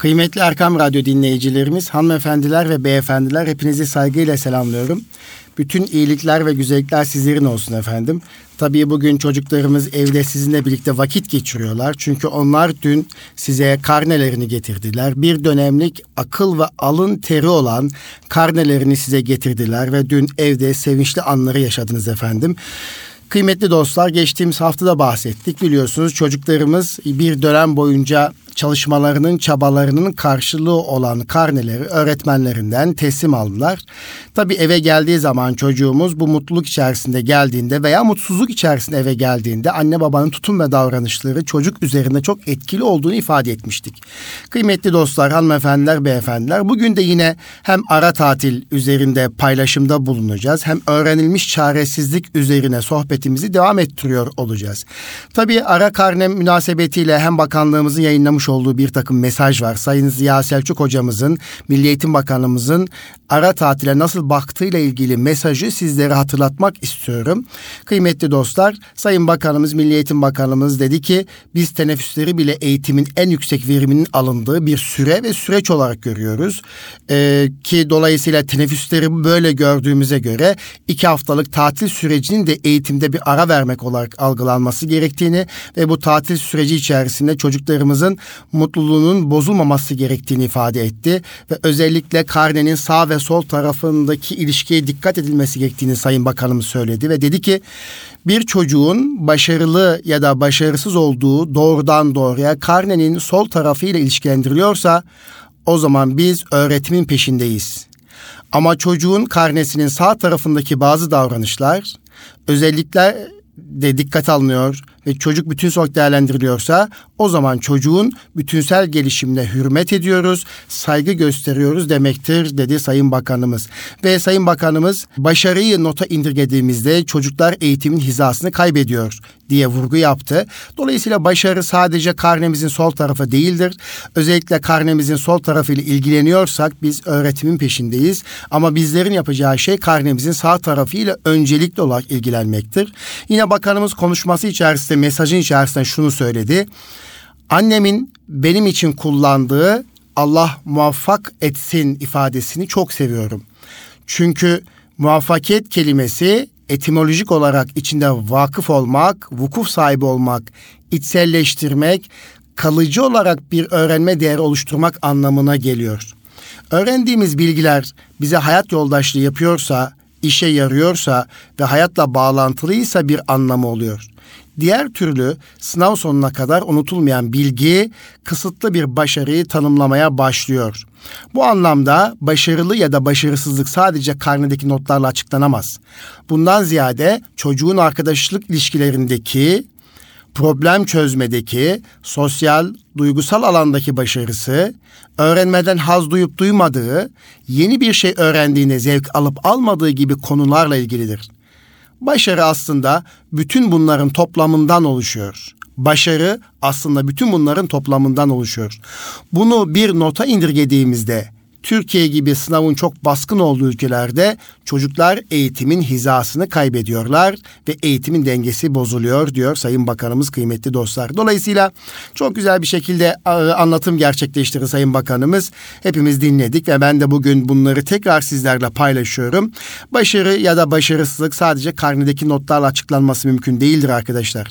Kıymetli Erkam Radyo dinleyicilerimiz, hanımefendiler ve beyefendiler hepinizi saygıyla selamlıyorum. Bütün iyilikler ve güzellikler sizlerin olsun efendim. Tabii bugün çocuklarımız evde sizinle birlikte vakit geçiriyorlar. Çünkü onlar dün size karnelerini getirdiler. Bir dönemlik akıl ve alın teri olan karnelerini size getirdiler ve dün evde sevinçli anları yaşadınız efendim. Kıymetli dostlar geçtiğimiz haftada bahsettik. Biliyorsunuz çocuklarımız bir dönem boyunca çalışmalarının, çabalarının karşılığı olan karneleri öğretmenlerinden teslim aldılar. Tabii eve geldiği zaman çocuğumuz bu mutluluk içerisinde geldiğinde veya mutsuzluk içerisinde eve geldiğinde anne babanın tutum ve davranışları çocuk üzerinde çok etkili olduğunu ifade etmiştik. Kıymetli dostlar, hanımefendiler, beyefendiler bugün de yine hem ara tatil üzerinde paylaşımda bulunacağız hem öğrenilmiş çaresizlik üzerine sohbetimizi devam ettiriyor olacağız. Tabii ara karne münasebetiyle hem bakanlığımızın yayınlamış olduğu bir takım mesaj var. Sayın Ziya Selçuk hocamızın, Milli Eğitim Bakanımızın ara tatile nasıl baktığıyla ilgili mesajı sizlere hatırlatmak istiyorum. Kıymetli dostlar, Sayın Bakanımız, Milli Eğitim Bakanımız dedi ki biz teneffüsleri bile eğitimin en yüksek veriminin alındığı bir süre ve süreç olarak görüyoruz. Ee, ki dolayısıyla teneffüsleri böyle gördüğümüze göre iki haftalık tatil sürecinin de eğitimde bir ara vermek olarak algılanması gerektiğini ve bu tatil süreci içerisinde çocuklarımızın mutluluğunun bozulmaması gerektiğini ifade etti ve özellikle karnenin sağ ve sol tarafındaki ilişkiye dikkat edilmesi gerektiğini Sayın Bakanımız söyledi ve dedi ki bir çocuğun başarılı ya da başarısız olduğu doğrudan doğruya karnenin sol tarafıyla ilişkilendiriliyorsa o zaman biz öğretimin peşindeyiz. Ama çocuğun karnesinin sağ tarafındaki bazı davranışlar özellikle de dikkat alınıyor ve çocuk bütün olarak değerlendiriliyorsa o zaman çocuğun bütünsel gelişimine hürmet ediyoruz, saygı gösteriyoruz demektir dedi Sayın Bakanımız. Ve Sayın Bakanımız başarıyı nota indirgediğimizde çocuklar eğitimin hizasını kaybediyor diye vurgu yaptı. Dolayısıyla başarı sadece karnemizin sol tarafı değildir. Özellikle karnemizin sol tarafıyla ilgileniyorsak biz öğretimin peşindeyiz. Ama bizlerin yapacağı şey karnemizin sağ tarafıyla öncelikli olarak ilgilenmektir. Yine bakanımız konuşması içerisinde mesajın içerisinde şunu söyledi. Annemin benim için kullandığı Allah muvaffak etsin ifadesini çok seviyorum. Çünkü muvaffakiyet kelimesi etimolojik olarak içinde vakıf olmak, vukuf sahibi olmak, içselleştirmek, kalıcı olarak bir öğrenme değeri oluşturmak anlamına geliyor. Öğrendiğimiz bilgiler bize hayat yoldaşlığı yapıyorsa, işe yarıyorsa ve hayatla bağlantılıysa bir anlamı oluyor. Diğer türlü sınav sonuna kadar unutulmayan bilgi kısıtlı bir başarıyı tanımlamaya başlıyor. Bu anlamda başarılı ya da başarısızlık sadece karnedeki notlarla açıklanamaz. Bundan ziyade çocuğun arkadaşlık ilişkilerindeki problem çözmedeki, sosyal, duygusal alandaki başarısı, öğrenmeden haz duyup duymadığı, yeni bir şey öğrendiğinde zevk alıp almadığı gibi konularla ilgilidir. Başarı aslında bütün bunların toplamından oluşuyor. Başarı aslında bütün bunların toplamından oluşuyor. Bunu bir nota indirgediğimizde Türkiye gibi sınavın çok baskın olduğu ülkelerde çocuklar eğitimin hizasını kaybediyorlar ve eğitimin dengesi bozuluyor diyor Sayın Bakanımız kıymetli dostlar. Dolayısıyla çok güzel bir şekilde anlatım gerçekleştirdi Sayın Bakanımız. Hepimiz dinledik ve ben de bugün bunları tekrar sizlerle paylaşıyorum. Başarı ya da başarısızlık sadece karnedeki notlarla açıklanması mümkün değildir arkadaşlar.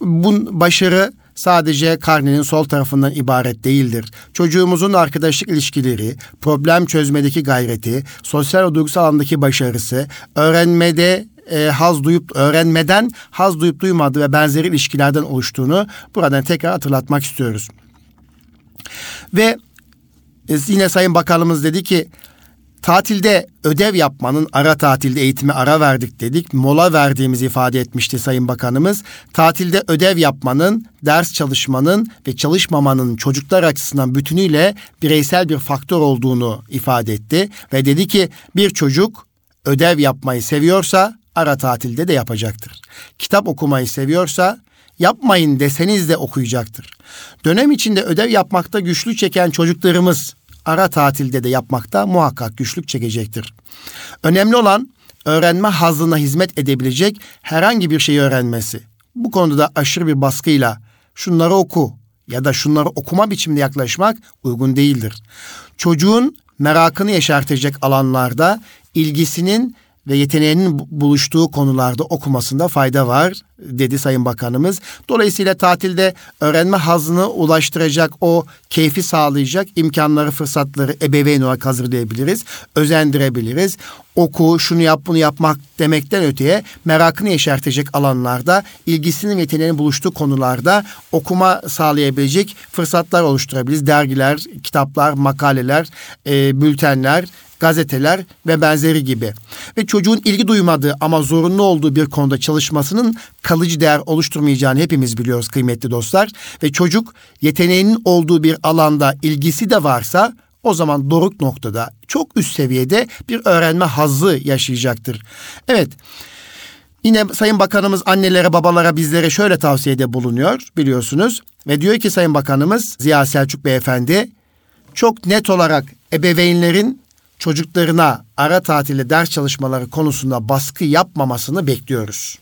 Bu başarı sadece karnenin sol tarafından ibaret değildir. Çocuğumuzun arkadaşlık ilişkileri, problem çözmedeki gayreti, sosyal ve duygusal alandaki başarısı, öğrenmede e, haz duyup öğrenmeden haz duyup duymadığı ve benzeri ilişkilerden oluştuğunu buradan tekrar hatırlatmak istiyoruz. Ve e, yine Sayın Bakanımız dedi ki Tatilde ödev yapmanın ara tatilde eğitime ara verdik dedik. Mola verdiğimizi ifade etmişti Sayın Bakanımız. Tatilde ödev yapmanın, ders çalışmanın ve çalışmamanın çocuklar açısından bütünüyle bireysel bir faktör olduğunu ifade etti. Ve dedi ki bir çocuk ödev yapmayı seviyorsa ara tatilde de yapacaktır. Kitap okumayı seviyorsa yapmayın deseniz de okuyacaktır. Dönem içinde ödev yapmakta güçlü çeken çocuklarımız ara tatilde de yapmakta muhakkak güçlük çekecektir. Önemli olan öğrenme hazına hizmet edebilecek herhangi bir şeyi öğrenmesi. Bu konuda aşırı bir baskıyla şunları oku, ya da şunları okuma biçiminde yaklaşmak uygun değildir. Çocuğun merakını yeşertecek alanlarda ilgisinin ve yeteneğinin buluştuğu konularda okumasında fayda var dedi Sayın Bakanımız. Dolayısıyla tatilde öğrenme hazını ulaştıracak o keyfi sağlayacak imkanları, fırsatları ebeveyn olarak hazırlayabiliriz, özendirebiliriz. Oku, şunu yap, bunu yapmak demekten öteye merakını yeşertecek alanlarda, ilgisinin yeteneğinin buluştuğu konularda okuma sağlayabilecek fırsatlar oluşturabiliriz. Dergiler, kitaplar, makaleler, e, bültenler, gazeteler ve benzeri gibi. Ve çocuğun ilgi duymadığı ama zorunlu olduğu bir konuda çalışmasının kalıcı değer oluşturmayacağını hepimiz biliyoruz kıymetli dostlar. Ve çocuk yeteneğinin olduğu bir alanda ilgisi de varsa o zaman doruk noktada çok üst seviyede bir öğrenme hazzı yaşayacaktır. Evet. Yine Sayın Bakanımız annelere babalara bizlere şöyle tavsiyede bulunuyor biliyorsunuz. Ve diyor ki Sayın Bakanımız Ziya Selçuk Beyefendi çok net olarak ebeveynlerin çocuklarına ara tatilde ders çalışmaları konusunda baskı yapmamasını bekliyoruz.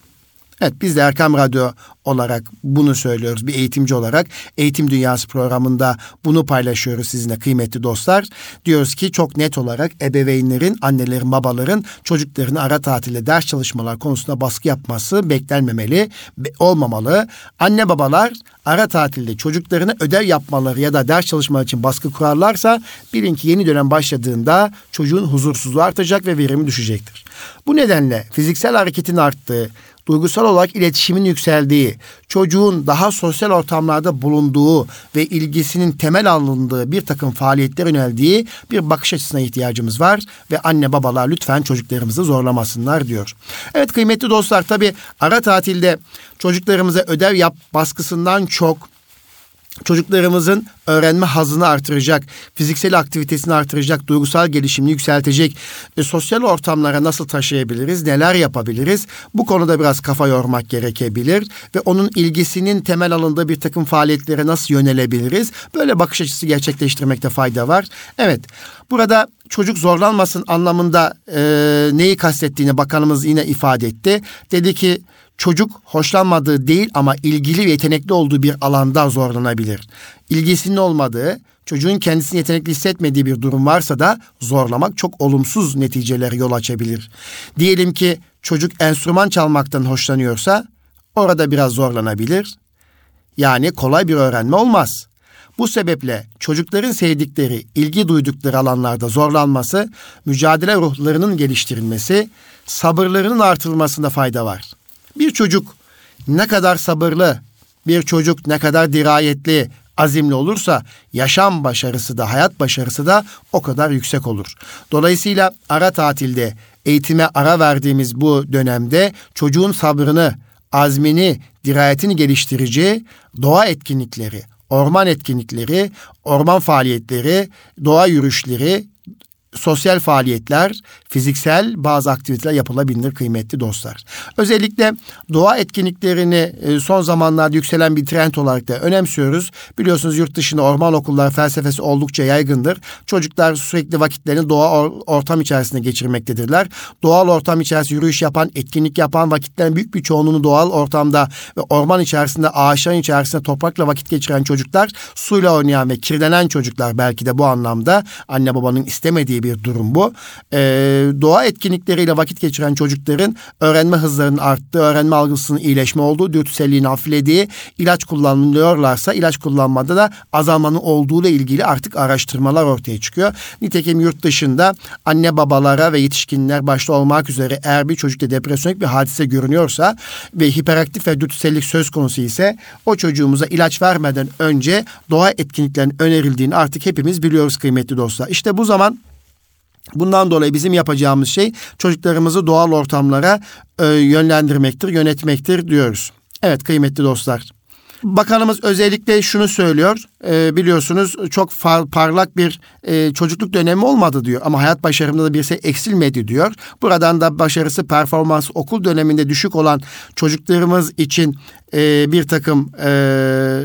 Evet biz de Erkam Radyo olarak bunu söylüyoruz bir eğitimci olarak. Eğitim Dünyası programında bunu paylaşıyoruz sizinle kıymetli dostlar. Diyoruz ki çok net olarak ebeveynlerin, annelerin, babaların çocuklarını ara tatilde ders çalışmalar konusunda baskı yapması beklenmemeli, olmamalı. Anne babalar ara tatilde çocuklarına ödev yapmaları ya da ders çalışmaları için baskı kurarlarsa bilin ki yeni dönem başladığında çocuğun huzursuzluğu artacak ve verimi düşecektir. Bu nedenle fiziksel hareketin arttığı, duygusal olarak iletişimin yükseldiği, çocuğun daha sosyal ortamlarda bulunduğu ve ilgisinin temel alındığı bir takım faaliyetlere yöneldiği bir bakış açısına ihtiyacımız var ve anne babalar lütfen çocuklarımızı zorlamasınlar diyor. Evet kıymetli dostlar tabi ara tatilde çocuklarımıza ödev yap baskısından çok çocuklarımızın öğrenme hazını artıracak, fiziksel aktivitesini artıracak, duygusal gelişimini yükseltecek, e, sosyal ortamlara nasıl taşıyabiliriz, neler yapabiliriz? Bu konuda biraz kafa yormak gerekebilir ve onun ilgisinin temel alındığı bir takım faaliyetlere nasıl yönelebiliriz? Böyle bakış açısı gerçekleştirmekte fayda var. Evet, burada çocuk zorlanmasın anlamında e, neyi kastettiğini bakanımız yine ifade etti. Dedi ki çocuk hoşlanmadığı değil ama ilgili ve yetenekli olduğu bir alanda zorlanabilir. İlgisinin olmadığı, çocuğun kendisini yetenekli hissetmediği bir durum varsa da zorlamak çok olumsuz neticelere yol açabilir. Diyelim ki çocuk enstrüman çalmaktan hoşlanıyorsa orada biraz zorlanabilir. Yani kolay bir öğrenme olmaz. Bu sebeple çocukların sevdikleri, ilgi duydukları alanlarda zorlanması, mücadele ruhlarının geliştirilmesi, sabırlarının artırılmasında fayda var. Bir çocuk ne kadar sabırlı, bir çocuk ne kadar dirayetli, azimli olursa yaşam başarısı da hayat başarısı da o kadar yüksek olur. Dolayısıyla ara tatilde eğitime ara verdiğimiz bu dönemde çocuğun sabrını, azmini, dirayetini geliştirici doğa etkinlikleri, orman etkinlikleri, orman faaliyetleri, doğa yürüyüşleri, sosyal faaliyetler, fiziksel bazı aktiviteler yapılabilir kıymetli dostlar. Özellikle doğa etkinliklerini e, son zamanlarda yükselen bir trend olarak da önemsiyoruz. Biliyorsunuz yurt dışında orman okulları felsefesi oldukça yaygındır. Çocuklar sürekli vakitlerini doğa ortam içerisinde geçirmektedirler. Doğal ortam içerisinde yürüyüş yapan, etkinlik yapan vakitlerin büyük bir çoğunluğunu doğal ortamda ve orman içerisinde, ağaçların içerisinde toprakla vakit geçiren çocuklar, suyla oynayan ve kirlenen çocuklar belki de bu anlamda anne babanın istemediği bir durum bu. Ee, doğa etkinlikleriyle vakit geçiren çocukların öğrenme hızlarının arttığı, öğrenme algısının iyileşme olduğu, dürtüselliğin hafiflediği, ilaç kullanılıyorlarsa ilaç kullanmada da azalmanın olduğu ile ilgili artık araştırmalar ortaya çıkıyor. Nitekim yurt dışında anne babalara ve yetişkinler başta olmak üzere eğer bir çocukta depresyonik bir hadise görünüyorsa ve hiperaktif ve dürtüsellik söz konusu ise o çocuğumuza ilaç vermeden önce doğa etkinliklerinin önerildiğini artık hepimiz biliyoruz kıymetli dostlar. İşte bu zaman Bundan dolayı bizim yapacağımız şey çocuklarımızı doğal ortamlara e, yönlendirmektir, yönetmektir diyoruz. Evet kıymetli dostlar. Bakanımız özellikle şunu söylüyor. E, biliyorsunuz çok far, parlak bir e, çocukluk dönemi olmadı diyor. Ama hayat başarımında da bir şey eksilmedi diyor. Buradan da başarısı performans okul döneminde düşük olan çocuklarımız için e, bir takım... E,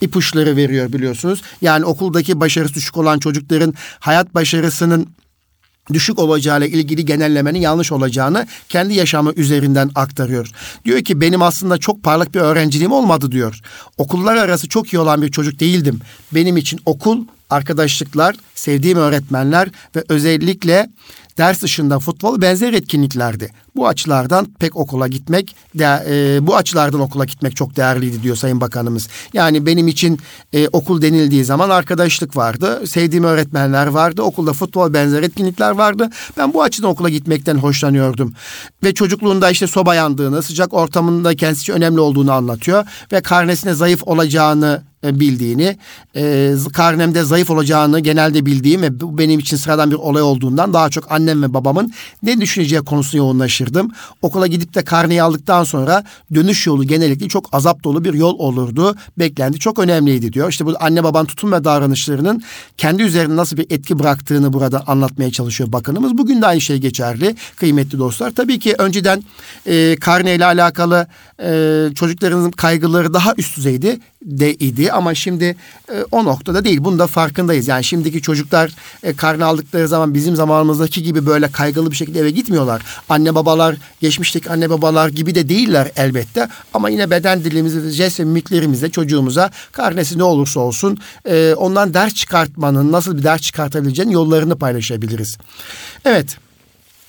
ipuçları veriyor biliyorsunuz. Yani okuldaki başarısı düşük olan çocukların hayat başarısının düşük olacağıyla ilgili genellemenin yanlış olacağını kendi yaşamı üzerinden aktarıyor. Diyor ki benim aslında çok parlak bir öğrenciliğim olmadı diyor. Okullar arası çok iyi olan bir çocuk değildim. Benim için okul, arkadaşlıklar, sevdiğim öğretmenler ve özellikle ders dışında futbol benzer etkinliklerdi. Bu açılardan pek okula gitmek, de, e, bu açılardan okula gitmek çok değerliydi diyor Sayın Bakanımız. Yani benim için e, okul denildiği zaman arkadaşlık vardı, sevdiğim öğretmenler vardı, okulda futbol benzer etkinlikler vardı. Ben bu açıdan okula gitmekten hoşlanıyordum. Ve çocukluğunda işte soba yandığını, sıcak ortamında kendisi önemli olduğunu anlatıyor ve karnesine zayıf olacağını bildiğini, e, karnemde zayıf olacağını genelde bildiğim ve bu benim için sıradan bir olay olduğundan daha çok annem ve babamın ne düşüneceği konusunda yoğunlaşırdım. Okula gidip de karneyi aldıktan sonra dönüş yolu genellikle çok azap dolu bir yol olurdu. Beklendi çok önemliydi diyor. İşte bu anne baban tutum ve davranışlarının kendi üzerinde nasıl bir etki bıraktığını burada anlatmaya çalışıyor bakanımız. Bugün de aynı şey geçerli kıymetli dostlar. Tabii ki önceden e, karneyle alakalı e, çocuklarınızın kaygıları daha üst düzeydi de idi ama şimdi e, o noktada değil. Bunun da farkındayız. Yani şimdiki çocuklar e, karne aldıkları zaman bizim zamanımızdaki gibi böyle kaygılı bir şekilde eve gitmiyorlar. Anne babalar, geçmişteki anne babalar gibi de değiller elbette. Ama yine beden dilimizde, jest ve mimiklerimizde çocuğumuza karnesi ne olursa olsun e, ondan ders çıkartmanın, nasıl bir ders çıkartabileceğinin yollarını paylaşabiliriz. Evet.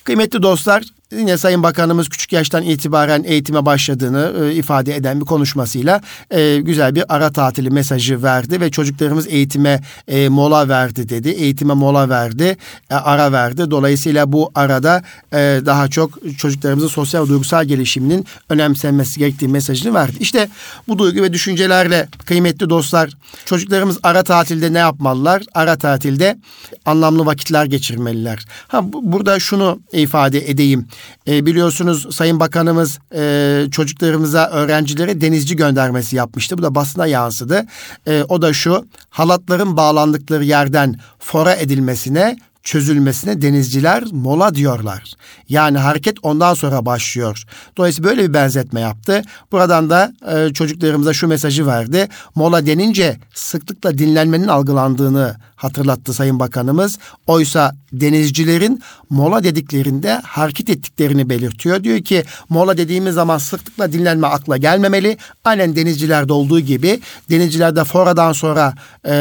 Kıymetli dostlar yine Sayın Bakanımız küçük yaştan itibaren eğitime başladığını e, ifade eden bir konuşmasıyla e, güzel bir ara tatili mesajı verdi ve çocuklarımız eğitime e, mola verdi dedi. Eğitime mola verdi, e, ara verdi. Dolayısıyla bu arada e, daha çok çocuklarımızın sosyal duygusal gelişiminin önemsenmesi gerektiği mesajını verdi. İşte bu duygu ve düşüncelerle kıymetli dostlar çocuklarımız ara tatilde ne yapmalılar? Ara tatilde anlamlı vakitler geçirmeliler. Ha bu, burada şunu ifade edeyim. E, biliyorsunuz Sayın Bakanımız e, çocuklarımıza, öğrencilere denizci göndermesi yapmıştı. Bu da basına yansıdı. E, o da şu, halatların bağlandıkları yerden fora edilmesine çözülmesine denizciler mola diyorlar. Yani hareket ondan sonra başlıyor. Dolayısıyla böyle bir benzetme yaptı. Buradan da e, çocuklarımıza şu mesajı verdi. Mola denince sıklıkla dinlenmenin algılandığını hatırlattı Sayın Bakanımız. Oysa denizcilerin mola dediklerinde hareket ettiklerini belirtiyor. Diyor ki mola dediğimiz zaman sıklıkla dinlenme akla gelmemeli. Aynen denizcilerde olduğu gibi denizcilerde foradan sonra e,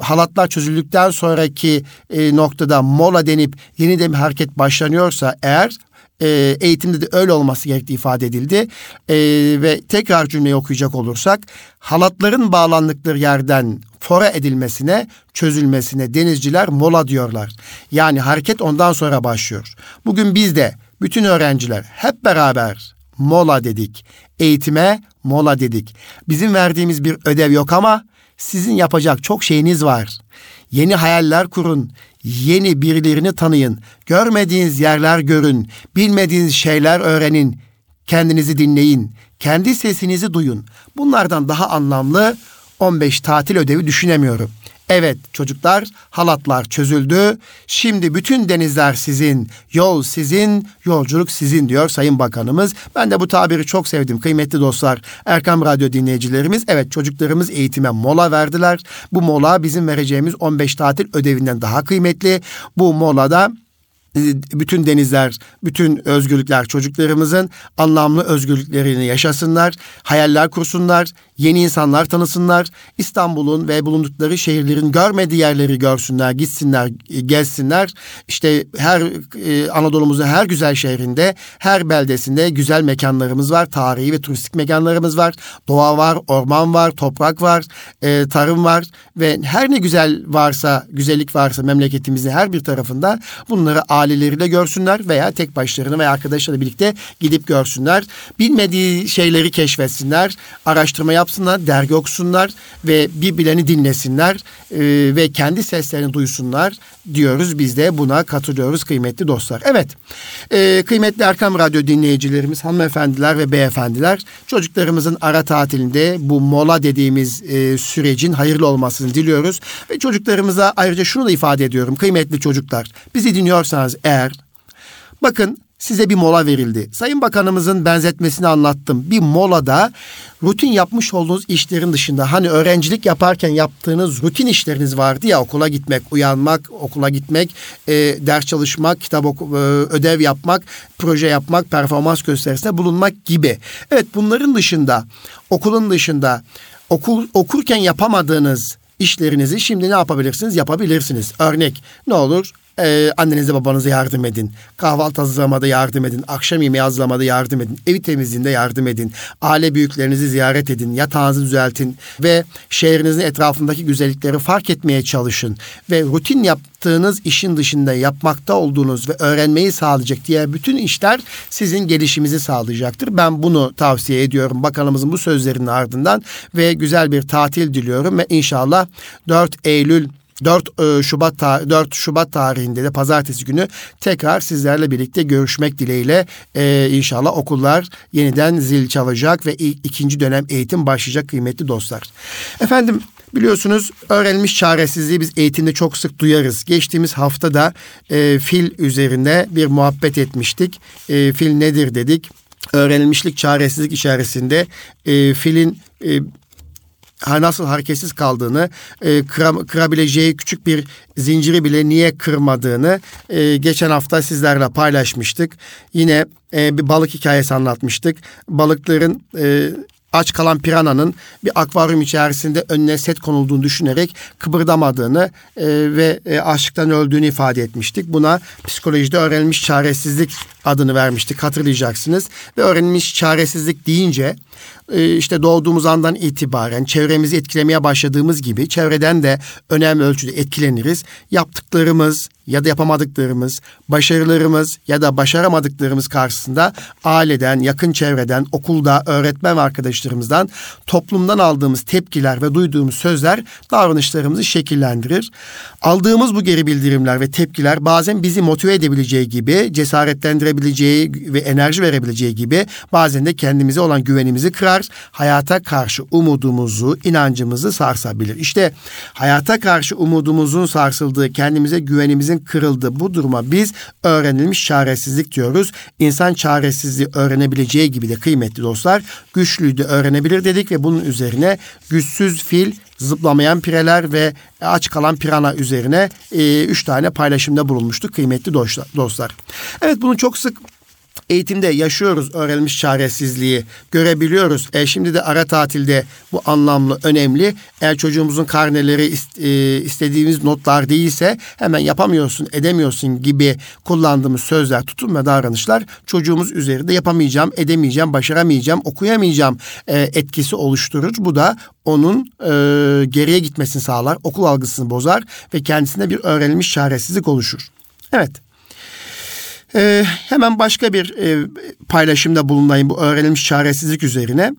halatlar çözüldükten sonraki e, noktada mola denip yeniden bir hareket başlanıyorsa eğer e, eğitimde de öyle olması gerektiği ifade edildi. E, ve tekrar cümleyi okuyacak olursak halatların bağlandıkları yerden fora edilmesine, çözülmesine denizciler mola diyorlar. Yani hareket ondan sonra başlıyor. Bugün biz de bütün öğrenciler hep beraber mola dedik. Eğitime mola dedik. Bizim verdiğimiz bir ödev yok ama sizin yapacak çok şeyiniz var. Yeni hayaller kurun, yeni birilerini tanıyın, görmediğiniz yerler görün, bilmediğiniz şeyler öğrenin, kendinizi dinleyin, kendi sesinizi duyun. Bunlardan daha anlamlı 15 tatil ödevi düşünemiyorum. Evet çocuklar halatlar çözüldü. Şimdi bütün denizler sizin, yol sizin, yolculuk sizin diyor Sayın Bakanımız. Ben de bu tabiri çok sevdim kıymetli dostlar. Erkam Radyo dinleyicilerimiz evet çocuklarımız eğitime mola verdiler. Bu mola bizim vereceğimiz 15 tatil ödevinden daha kıymetli. Bu molada bütün denizler, bütün özgürlükler çocuklarımızın anlamlı özgürlüklerini yaşasınlar, hayaller kursunlar, yeni insanlar tanısınlar, İstanbul'un ve bulundukları şehirlerin görmediği yerleri görsünler, gitsinler, gezsinler. İşte her e, Anadolu'muzun her güzel şehrinde, her beldesinde güzel mekanlarımız var, tarihi ve turistik mekanlarımız var, doğa var, orman var, toprak var, e, tarım var ve her ne güzel varsa, güzellik varsa memleketimizin her bir tarafında bunları aileleriyle görsünler veya tek başlarına veya arkadaşlarıyla birlikte gidip görsünler. Bilmediği şeyleri keşfetsinler, araştırma yapsınlar, dergi okusunlar ve birbirlerini dinlesinler e, ve kendi seslerini duysunlar diyoruz. Biz de buna katılıyoruz kıymetli dostlar. Evet, e, kıymetli Erkam Radyo dinleyicilerimiz, hanımefendiler ve beyefendiler çocuklarımızın ara tatilinde bu mola dediğimiz e, sürecin hayırlı olmasını diliyoruz. Ve çocuklarımıza ayrıca şunu da ifade ediyorum kıymetli çocuklar. Bizi dinliyorsanız eğer bakın size bir mola verildi. Sayın Bakanımızın benzetmesini anlattım. Bir molada rutin yapmış olduğunuz işlerin dışında hani öğrencilik yaparken yaptığınız rutin işleriniz vardı ya okula gitmek, uyanmak, okula gitmek, e, ders çalışmak, kitap oku, e, ödev yapmak, proje yapmak, performans gösterisinde bulunmak gibi. Evet bunların dışında okulun dışında okul okurken yapamadığınız işlerinizi şimdi ne yapabilirsiniz? Yapabilirsiniz. Örnek ne olur? Ee, annenize babanıza yardım edin. Kahvaltı hazırlamada yardım edin. Akşam yemeği hazırlamada yardım edin. Evi temizliğinde yardım edin. Aile büyüklerinizi ziyaret edin. Yatağınızı düzeltin. Ve şehrinizin etrafındaki güzellikleri fark etmeye çalışın. Ve rutin yaptığınız işin dışında yapmakta olduğunuz ve öğrenmeyi sağlayacak diğer bütün işler sizin gelişimizi sağlayacaktır. Ben bunu tavsiye ediyorum bakanımızın bu sözlerinin ardından ve güzel bir tatil diliyorum ve inşallah 4 Eylül 4 e, Şubat 4 Şubat tarihinde de pazartesi günü tekrar sizlerle birlikte görüşmek dileğiyle e, inşallah okullar yeniden zil çalacak ve ikinci dönem eğitim başlayacak kıymetli dostlar. Efendim Biliyorsunuz öğrenilmiş çaresizliği biz eğitimde çok sık duyarız. Geçtiğimiz hafta da e, fil üzerinde bir muhabbet etmiştik. E, fil nedir dedik. Öğrenilmişlik çaresizlik içerisinde e, filin e, nasıl hareketsiz kaldığını, e, kıra, kırabileceği küçük bir zinciri bile niye kırmadığını e, geçen hafta sizlerle paylaşmıştık. Yine e, bir balık hikayesi anlatmıştık. Balıkların e, aç kalan pirananın bir akvaryum içerisinde önüne set konulduğunu düşünerek kıpırdamadığını e, ve e, açlıktan öldüğünü ifade etmiştik. Buna psikolojide öğrenilmiş çaresizlik adını vermiştik hatırlayacaksınız. Ve öğrenilmiş çaresizlik deyince işte doğduğumuz andan itibaren çevremizi etkilemeye başladığımız gibi çevreden de önemli ölçüde etkileniriz. Yaptıklarımız ya da yapamadıklarımız, başarılarımız ya da başaramadıklarımız karşısında aileden, yakın çevreden, okulda, öğretmen arkadaşlarımızdan, toplumdan aldığımız tepkiler ve duyduğumuz sözler davranışlarımızı şekillendirir. Aldığımız bu geri bildirimler ve tepkiler bazen bizi motive edebileceği gibi, cesaretlendirebileceği ve enerji verebileceği gibi bazen de kendimize olan güvenimizi kırar, hayata karşı umudumuzu, inancımızı sarsabilir. İşte hayata karşı umudumuzun sarsıldığı, kendimize güvenimizin kırıldığı bu duruma biz öğrenilmiş çaresizlik diyoruz. İnsan çaresizliği öğrenebileceği gibi de kıymetli dostlar güçlüyü de öğrenebilir dedik ve bunun üzerine güçsüz fil zıplamayan pireler ve aç kalan pirana üzerine e, üç tane paylaşımda bulunmuştuk kıymetli dostlar. Evet bunu çok sık eğitimde yaşıyoruz öğrenilmiş çaresizliği, görebiliyoruz. E, şimdi de ara tatilde bu anlamlı, önemli. Eğer çocuğumuzun karneleri e, istediğimiz notlar değilse hemen yapamıyorsun, edemiyorsun gibi kullandığımız sözler, tutum ve davranışlar çocuğumuz üzerinde yapamayacağım, edemeyeceğim, başaramayacağım, okuyamayacağım e, etkisi oluşturur. Bu da onun e, geriye gitmesini sağlar, okul algısını bozar ve kendisinde bir öğrenilmiş çaresizlik oluşur. Evet. Ee, hemen başka bir e, paylaşımda bulunayım bu öğrenilmiş çaresizlik üzerine.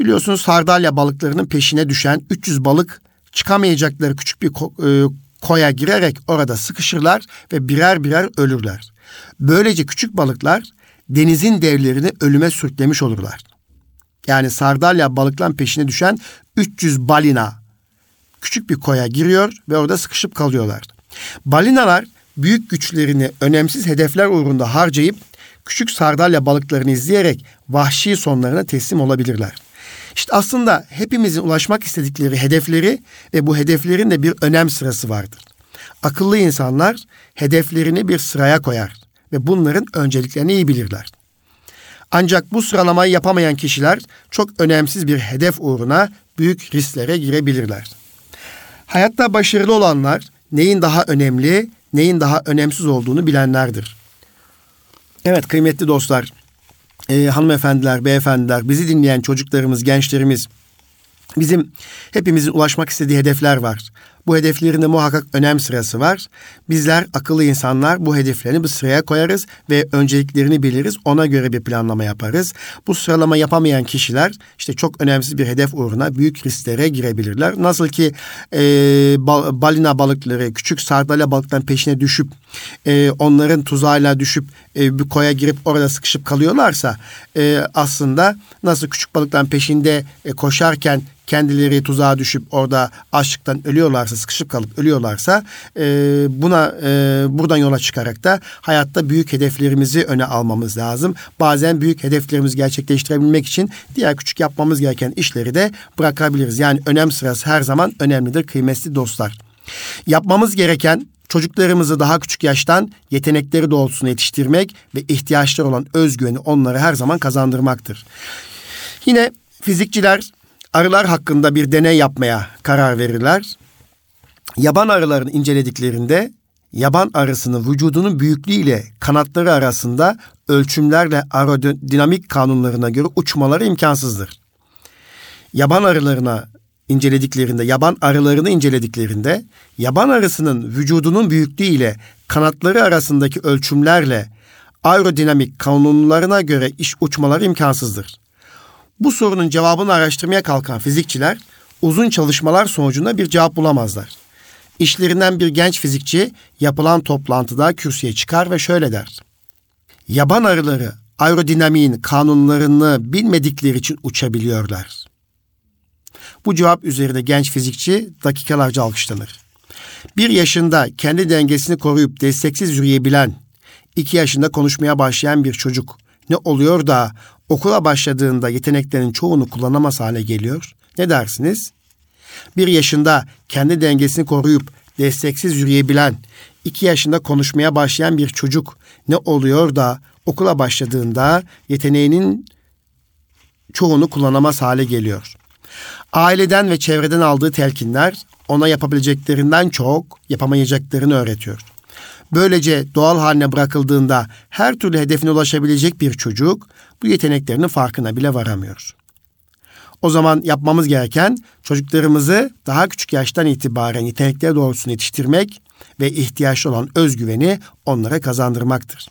Biliyorsunuz sardalya balıklarının peşine düşen 300 balık çıkamayacakları küçük bir ko- e, koya girerek orada sıkışırlar ve birer birer ölürler. Böylece küçük balıklar denizin devlerini ölüme sürüklemiş olurlar. Yani sardalya balıkların peşine düşen 300 balina küçük bir koya giriyor ve orada sıkışıp kalıyorlar. Balinalar büyük güçlerini önemsiz hedefler uğrunda harcayıp küçük sardalya balıklarını izleyerek vahşi sonlarına teslim olabilirler. İşte aslında hepimizin ulaşmak istedikleri hedefleri ve bu hedeflerin de bir önem sırası vardır. Akıllı insanlar hedeflerini bir sıraya koyar ve bunların önceliklerini iyi bilirler. Ancak bu sıralamayı yapamayan kişiler çok önemsiz bir hedef uğruna büyük risklere girebilirler. Hayatta başarılı olanlar neyin daha önemli neyin daha önemsiz olduğunu bilenlerdir. Evet kıymetli dostlar, e, hanımefendiler, beyefendiler, bizi dinleyen çocuklarımız, gençlerimiz, bizim hepimizin ulaşmak istediği hedefler var. Bu hedeflerinde muhakkak önem sırası var. Bizler akıllı insanlar bu hedeflerini bu sıraya koyarız ve önceliklerini biliriz. Ona göre bir planlama yaparız. Bu sıralama yapamayan kişiler işte çok önemsiz bir hedef uğruna büyük risklere girebilirler. Nasıl ki e, bal, balina balıkları küçük sardalya balıkların peşine düşüp e, onların tuzağıyla düşüp e, bir koya girip orada sıkışıp kalıyorlarsa e, aslında nasıl küçük balıkların peşinde e, koşarken kendileri tuzağa düşüp orada açlıktan ölüyorlarsa sıkışıp kalıp ölüyorlarsa e, buna e, buradan yola çıkarak da hayatta büyük hedeflerimizi öne almamız lazım. Bazen büyük hedeflerimizi gerçekleştirebilmek için diğer küçük yapmamız gereken işleri de bırakabiliriz. Yani önem sırası her zaman önemlidir kıymetli dostlar. Yapmamız gereken çocuklarımızı daha küçük yaştan yetenekleri doğrultusunda yetiştirmek ve ihtiyaçları olan özgüveni onlara her zaman kazandırmaktır. Yine fizikçiler arılar hakkında bir deney yapmaya karar verirler. Yaban arılarını incelediklerinde yaban arısının vücudunun büyüklüğü ile kanatları arasında ölçümlerle aerodinamik kanunlarına göre uçmaları imkansızdır. Yaban arılarına incelediklerinde, yaban arılarını incelediklerinde yaban arısının vücudunun büyüklüğü ile kanatları arasındaki ölçümlerle aerodinamik kanunlarına göre iş uçmaları imkansızdır. Bu sorunun cevabını araştırmaya kalkan fizikçiler uzun çalışmalar sonucunda bir cevap bulamazlar. İşlerinden bir genç fizikçi yapılan toplantıda kürsüye çıkar ve şöyle der. Yaban arıları aerodinamiğin kanunlarını bilmedikleri için uçabiliyorlar. Bu cevap üzerinde genç fizikçi dakikalarca alkışlanır. Bir yaşında kendi dengesini koruyup desteksiz yürüyebilen, iki yaşında konuşmaya başlayan bir çocuk ne oluyor da okula başladığında yeteneklerin çoğunu kullanamaz hale geliyor? Ne dersiniz? Bir yaşında kendi dengesini koruyup desteksiz yürüyebilen, iki yaşında konuşmaya başlayan bir çocuk ne oluyor da okula başladığında yeteneğinin çoğunu kullanamaz hale geliyor? Aileden ve çevreden aldığı telkinler ona yapabileceklerinden çok yapamayacaklarını öğretiyor. Böylece doğal haline bırakıldığında her türlü hedefine ulaşabilecek bir çocuk bu yeteneklerinin farkına bile varamıyor. O zaman yapmamız gereken çocuklarımızı daha küçük yaştan itibaren yetenekleri doğrultusunda yetiştirmek ve ihtiyaçlı olan özgüveni onlara kazandırmaktır.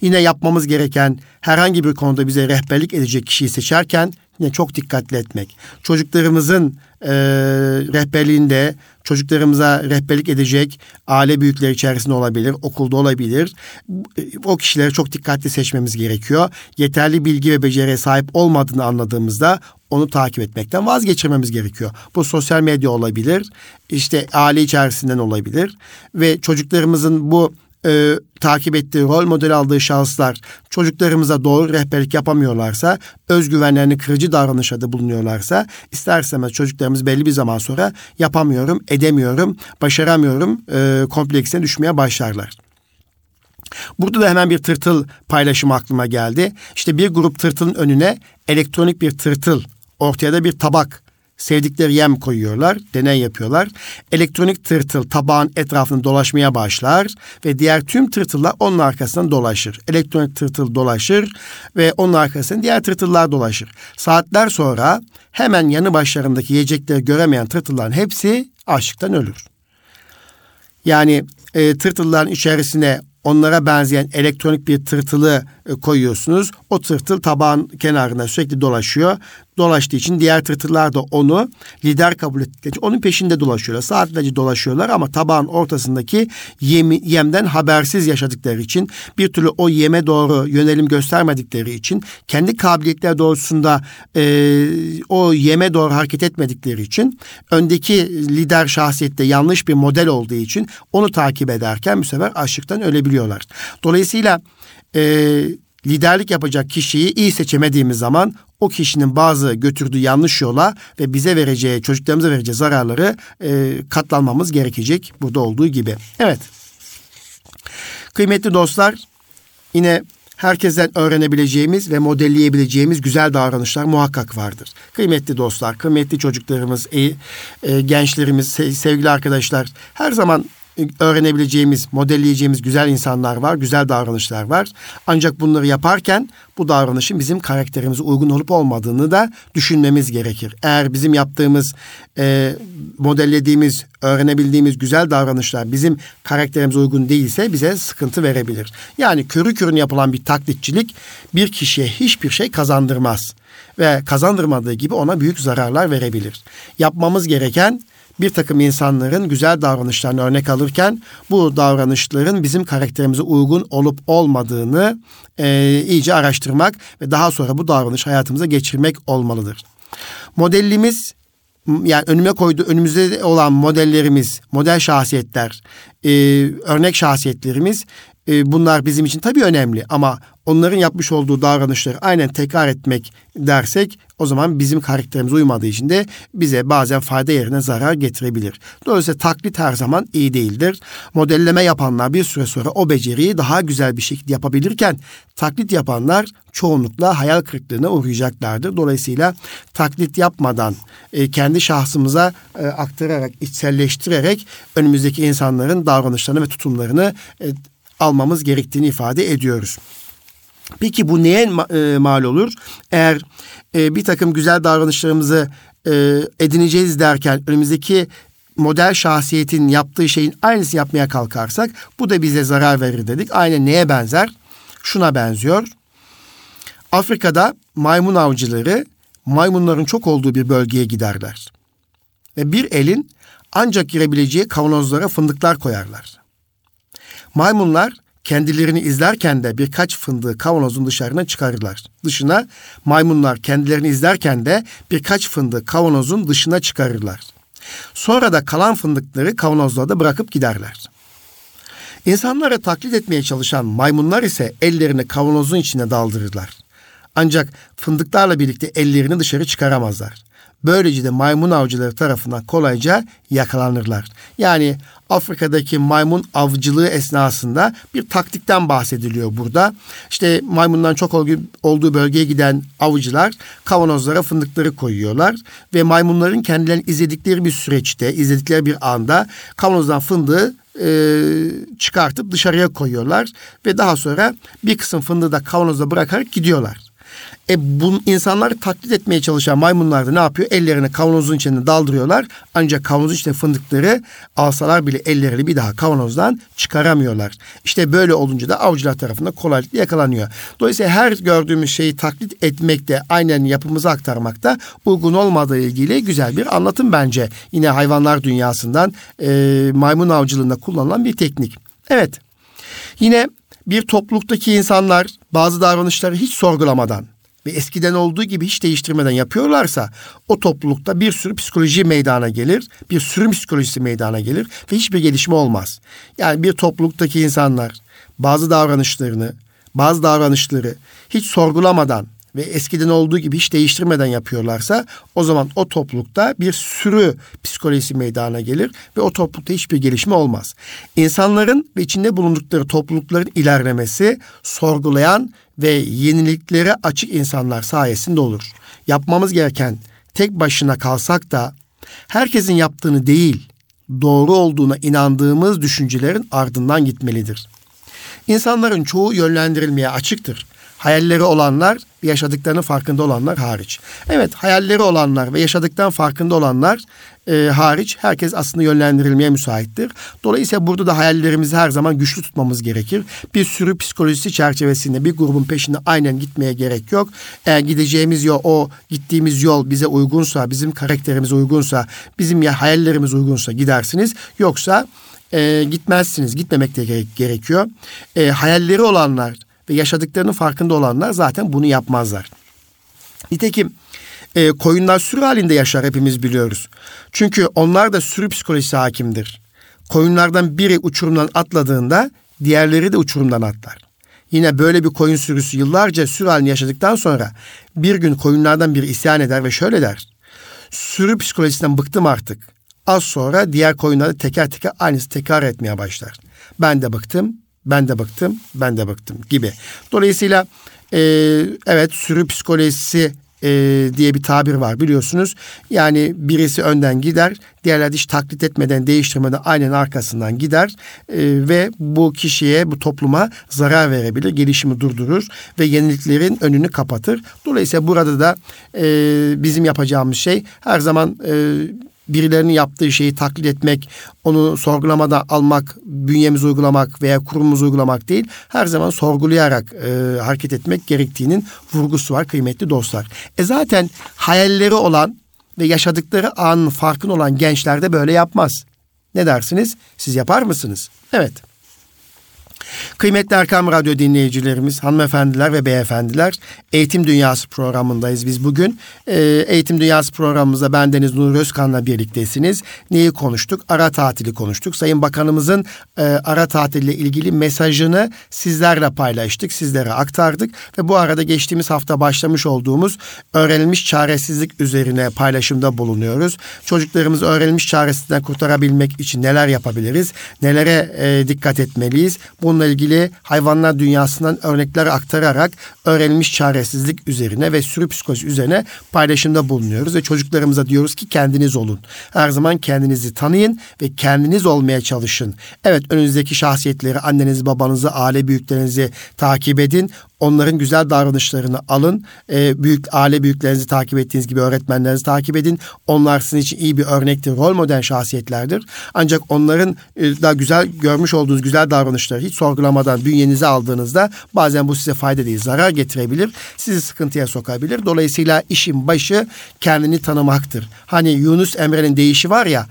Yine yapmamız gereken herhangi bir konuda bize rehberlik edecek kişiyi seçerken yine çok dikkatli etmek. Çocuklarımızın e, rehberliğinde çocuklarımıza rehberlik edecek aile büyükleri içerisinde olabilir, okulda olabilir. O kişileri çok dikkatli seçmemiz gerekiyor. Yeterli bilgi ve beceriye sahip olmadığını anladığımızda onu takip etmekten vazgeçirmemiz gerekiyor. Bu sosyal medya olabilir, işte aile içerisinden olabilir ve çocuklarımızın bu e, takip ettiği, rol model aldığı şahıslar çocuklarımıza doğru rehberlik yapamıyorlarsa, özgüvenlerini kırıcı davranışlarda bulunuyorlarsa, isterseniz çocuklarımız belli bir zaman sonra yapamıyorum, edemiyorum, başaramıyorum e, kompleksine düşmeye başlarlar. Burada da hemen bir tırtıl paylaşımı aklıma geldi. İşte bir grup tırtılın önüne elektronik bir tırtıl, ortaya da bir tabak sevdikleri yem koyuyorlar, deney yapıyorlar. Elektronik tırtıl tabağın etrafını dolaşmaya başlar ve diğer tüm tırtıllar onun arkasından dolaşır. Elektronik tırtıl dolaşır ve onun arkasından diğer tırtıllar dolaşır. Saatler sonra hemen yanı başlarındaki yiyecekleri göremeyen tırtılların hepsi açlıktan ölür. Yani e, tırtılların içerisine onlara benzeyen elektronik bir tırtılı koyuyorsunuz. O tırtıl tabağın kenarına sürekli dolaşıyor. Dolaştığı için diğer tırtıllar da onu lider kabul ettikleri için onun peşinde dolaşıyorlar. Saatlerce dolaşıyorlar ama tabağın ortasındaki yemi, yemden habersiz yaşadıkları için bir türlü o yeme doğru yönelim göstermedikleri için kendi kabiliyetler doğrultusunda e, o yeme doğru hareket etmedikleri için öndeki lider şahsiyette yanlış bir model olduğu için onu takip ederken bu sefer açlıktan ölebiliyorlar. Dolayısıyla e, liderlik yapacak kişiyi iyi seçemediğimiz zaman o kişinin bazı götürdüğü yanlış yola ve bize vereceği, çocuklarımıza vereceği zararları e, katlanmamız gerekecek burada olduğu gibi. Evet. Kıymetli dostlar, yine herkesten öğrenebileceğimiz ve modelleyebileceğimiz güzel davranışlar muhakkak vardır. Kıymetli dostlar, kıymetli çocuklarımız, e, e, gençlerimiz, sevgili arkadaşlar her zaman öğrenebileceğimiz, modelleyeceğimiz güzel insanlar var, güzel davranışlar var. Ancak bunları yaparken bu davranışın bizim karakterimize uygun olup olmadığını da düşünmemiz gerekir. Eğer bizim yaptığımız, e, modellediğimiz, öğrenebildiğimiz güzel davranışlar bizim karakterimize uygun değilse bize sıkıntı verebilir. Yani körü körüne yapılan bir taklitçilik bir kişiye hiçbir şey kazandırmaz ve kazandırmadığı gibi ona büyük zararlar verebilir. Yapmamız gereken bir takım insanların güzel davranışlarını örnek alırken bu davranışların bizim karakterimize uygun olup olmadığını e, iyice araştırmak ve daha sonra bu davranış hayatımıza geçirmek olmalıdır. Modelimiz yani önüme koyduğu önümüzde olan modellerimiz, model şahsiyetler, e, örnek şahsiyetlerimiz e, bunlar bizim için tabii önemli ama onların yapmış olduğu davranışları aynen tekrar etmek dersek o zaman bizim karakterimize uymadığı için de bize bazen fayda yerine zarar getirebilir. Dolayısıyla taklit her zaman iyi değildir. Modelleme yapanlar bir süre sonra o beceriyi daha güzel bir şekilde yapabilirken taklit yapanlar çoğunlukla hayal kırıklığına uğrayacaklardır. Dolayısıyla taklit yapmadan e, kendi şahsımıza e, aktararak, içselleştirerek önümüzdeki insanların davranışlarını ve tutumlarını e, almamız gerektiğini ifade ediyoruz. Peki bu neye e, mal olur? Eğer e, bir takım güzel davranışlarımızı e, edineceğiz derken önümüzdeki model şahsiyetin yaptığı şeyin aynısını yapmaya kalkarsak bu da bize zarar verir dedik. Aynı neye benzer? Şuna benziyor. Afrika'da maymun avcıları maymunların çok olduğu bir bölgeye giderler. Ve bir elin ancak girebileceği kavanozlara fındıklar koyarlar. Maymunlar kendilerini izlerken de birkaç fındığı kavanozun dışarına çıkarırlar. Dışına maymunlar kendilerini izlerken de birkaç fındığı kavanozun dışına çıkarırlar. Sonra da kalan fındıkları kavanozlarda bırakıp giderler. İnsanlara taklit etmeye çalışan maymunlar ise ellerini kavanozun içine daldırırlar. Ancak fındıklarla birlikte ellerini dışarı çıkaramazlar. Böylece de maymun avcıları tarafından kolayca yakalanırlar. Yani Afrika'daki maymun avcılığı esnasında bir taktikten bahsediliyor burada. İşte maymundan çok olduğu bölgeye giden avcılar kavanozlara fındıkları koyuyorlar ve maymunların kendilerini izledikleri bir süreçte, izledikleri bir anda kavanozdan fındığı e, çıkartıp dışarıya koyuyorlar ve daha sonra bir kısım fındığı da kavanozda bırakarak gidiyorlar. E bu insanları taklit etmeye çalışan maymunlar da ne yapıyor? Ellerini kavanozun içine daldırıyorlar. Ancak kavanozun içinde fındıkları alsalar bile ellerini bir daha kavanozdan çıkaramıyorlar. İşte böyle olunca da avcılar tarafından kolaylıkla yakalanıyor. Dolayısıyla her gördüğümüz şeyi taklit etmekte, aynen yapımızı aktarmakta uygun olmadığı ilgili güzel bir anlatım bence. Yine hayvanlar dünyasından e, maymun avcılığında kullanılan bir teknik. Evet. Yine bir topluluktaki insanlar bazı davranışları hiç sorgulamadan ve eskiden olduğu gibi hiç değiştirmeden yapıyorlarsa o toplulukta bir sürü psikoloji meydana gelir. Bir sürü psikolojisi meydana gelir ve hiçbir gelişme olmaz. Yani bir topluluktaki insanlar bazı davranışlarını, bazı davranışları hiç sorgulamadan ve eskiden olduğu gibi hiç değiştirmeden yapıyorlarsa o zaman o toplulukta bir sürü psikolojisi meydana gelir ve o toplulukta hiçbir gelişme olmaz. İnsanların ve içinde bulundukları toplulukların ilerlemesi sorgulayan ve yeniliklere açık insanlar sayesinde olur. Yapmamız gereken tek başına kalsak da herkesin yaptığını değil, doğru olduğuna inandığımız düşüncelerin ardından gitmelidir. İnsanların çoğu yönlendirilmeye açıktır hayalleri olanlar ve yaşadıklarının farkında olanlar hariç. Evet hayalleri olanlar ve yaşadıktan farkında olanlar e, hariç herkes aslında yönlendirilmeye müsaittir. Dolayısıyla burada da hayallerimizi her zaman güçlü tutmamız gerekir. Bir sürü psikolojisi çerçevesinde bir grubun peşinde aynen gitmeye gerek yok. Eğer gideceğimiz yol o gittiğimiz yol bize uygunsa, bizim karakterimize uygunsa, bizim ya hayallerimiz uygunsa gidersiniz. Yoksa e, gitmezsiniz. Gitmemek de gerekiyor. E, hayalleri olanlar ve yaşadıklarının farkında olanlar zaten bunu yapmazlar. Nitekim e, koyunlar sürü halinde yaşar hepimiz biliyoruz. Çünkü onlar da sürü psikolojisi hakimdir. Koyunlardan biri uçurumdan atladığında diğerleri de uçurumdan atlar. Yine böyle bir koyun sürüsü yıllarca sürü halini yaşadıktan sonra bir gün koyunlardan biri isyan eder ve şöyle der. Sürü psikolojisinden bıktım artık. Az sonra diğer koyunları teker teker aynısı tekrar etmeye başlar. Ben de bıktım, ben de bıktım, ben de bıktım gibi. Dolayısıyla e, evet sürü psikolojisi e, diye bir tabir var biliyorsunuz. Yani birisi önden gider, diğerler hiç taklit etmeden, değiştirmeden aynen arkasından gider e, ve bu kişiye, bu topluma zarar verebilir, gelişimi durdurur ve yeniliklerin önünü kapatır. Dolayısıyla burada da e, bizim yapacağımız şey her zaman e, birilerinin yaptığı şeyi taklit etmek, onu sorgulamada almak, bünyemizi uygulamak veya kurumumuzu uygulamak değil, her zaman sorgulayarak e, hareket etmek gerektiğinin vurgusu var kıymetli dostlar. E zaten hayalleri olan ve yaşadıkları anın farkın olan gençler de böyle yapmaz. Ne dersiniz? Siz yapar mısınız? Evet. Kıymetli Erkam Radyo dinleyicilerimiz, hanımefendiler ve beyefendiler, Eğitim Dünyası programındayız biz bugün. Ee, Eğitim Dünyası programımızda bendeniz Nur Özkan'la birliktesiniz. Neyi konuştuk? Ara tatili konuştuk. Sayın Bakanımızın e, ara tatille ilgili mesajını sizlerle paylaştık, sizlere aktardık ve bu arada geçtiğimiz hafta başlamış olduğumuz öğrenilmiş çaresizlik üzerine paylaşımda bulunuyoruz. Çocuklarımızı öğrenilmiş çaresizlikten kurtarabilmek için neler yapabiliriz? Nelere e, dikkat etmeliyiz? Bununla ilgili hayvanlar dünyasından örnekler aktararak öğrenilmiş çaresizlik üzerine ve sürü psikoloji üzerine paylaşımda bulunuyoruz ve çocuklarımıza diyoruz ki kendiniz olun. Her zaman kendinizi tanıyın ve kendiniz olmaya çalışın. Evet önünüzdeki şahsiyetleri annenizi, babanızı, aile büyüklerinizi takip edin. Onların güzel davranışlarını alın. E, büyük aile büyüklerinizi takip ettiğiniz gibi öğretmenlerinizi takip edin. Onlar sizin için iyi bir örnektir, rol model şahsiyetlerdir. Ancak onların e, daha güzel görmüş olduğunuz güzel davranışları hiç sorgulamadan bünyenize aldığınızda bazen bu size fayda değil, zarar getirebilir. Sizi sıkıntıya sokabilir. Dolayısıyla işin başı kendini tanımaktır. Hani Yunus Emre'nin deyişi var ya,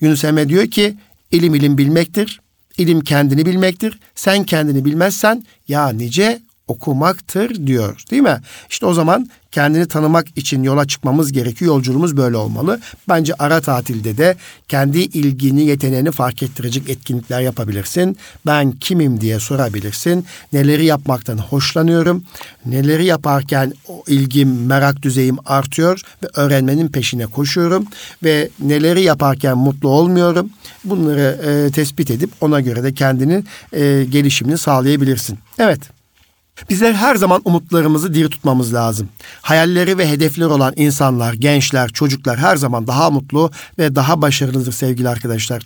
Yunus Emre diyor ki ilim ilim bilmektir. İlim kendini bilmektir. Sen kendini bilmezsen ya nice okumaktır diyor değil mi? İşte o zaman kendini tanımak için yola çıkmamız gerekiyor. Yolculuğumuz böyle olmalı. Bence ara tatilde de kendi ilgini, yeteneğini fark ettirecek etkinlikler yapabilirsin. Ben kimim diye sorabilirsin. Neleri yapmaktan hoşlanıyorum. Neleri yaparken o ilgim, merak düzeyim artıyor ve öğrenmenin peşine koşuyorum ve neleri yaparken mutlu olmuyorum. Bunları e, tespit edip ona göre de kendini e, gelişimini sağlayabilirsin. Evet. Bizler her zaman umutlarımızı diri tutmamız lazım. Hayalleri ve hedefleri olan insanlar, gençler, çocuklar her zaman daha mutlu ve daha başarılıdır sevgili arkadaşlar.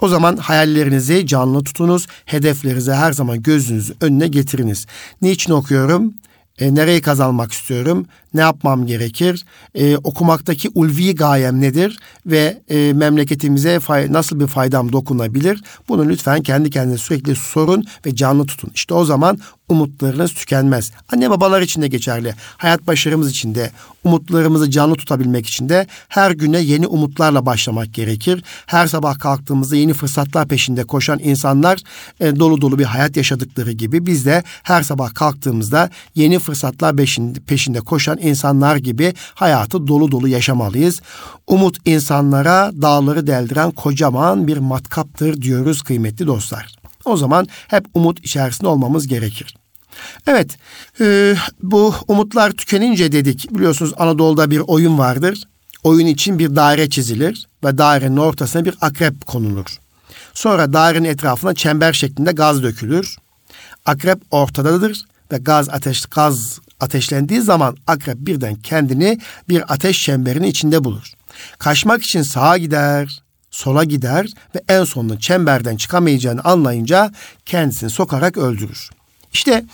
O zaman hayallerinizi canlı tutunuz, hedeflerinizi her zaman gözünüzün önüne getiriniz. Niçin okuyorum? E, nereyi kazanmak istiyorum? Ne yapmam gerekir? E, okumaktaki ulvi gayem nedir? Ve e, memleketimize fay- nasıl bir faydam dokunabilir? Bunu lütfen kendi kendine sürekli sorun ve canlı tutun. İşte o zaman umutlarınız tükenmez. Anne babalar için de geçerli. Hayat başarımız için de umutlarımızı canlı tutabilmek için de her güne yeni umutlarla başlamak gerekir. Her sabah kalktığımızda yeni fırsatlar peşinde koşan insanlar e, dolu dolu bir hayat yaşadıkları gibi biz de her sabah kalktığımızda yeni fırsatlar peşinde, peşinde koşan insanlar gibi hayatı dolu dolu yaşamalıyız. Umut insanlara dağları deldiren kocaman bir matkaptır diyoruz kıymetli dostlar. O zaman hep umut içerisinde olmamız gerekir. Evet, e, bu umutlar tükenince dedik. Biliyorsunuz Anadolu'da bir oyun vardır. Oyun için bir daire çizilir ve dairenin ortasına bir akrep konulur. Sonra dairenin etrafına çember şeklinde gaz dökülür. Akrep ortadadır ve gaz ateş gaz ateşlendiği zaman akrep birden kendini bir ateş çemberinin içinde bulur. Kaçmak için sağa gider, sola gider ve en sonunda çemberden çıkamayacağını anlayınca kendisini sokarak öldürür. İşte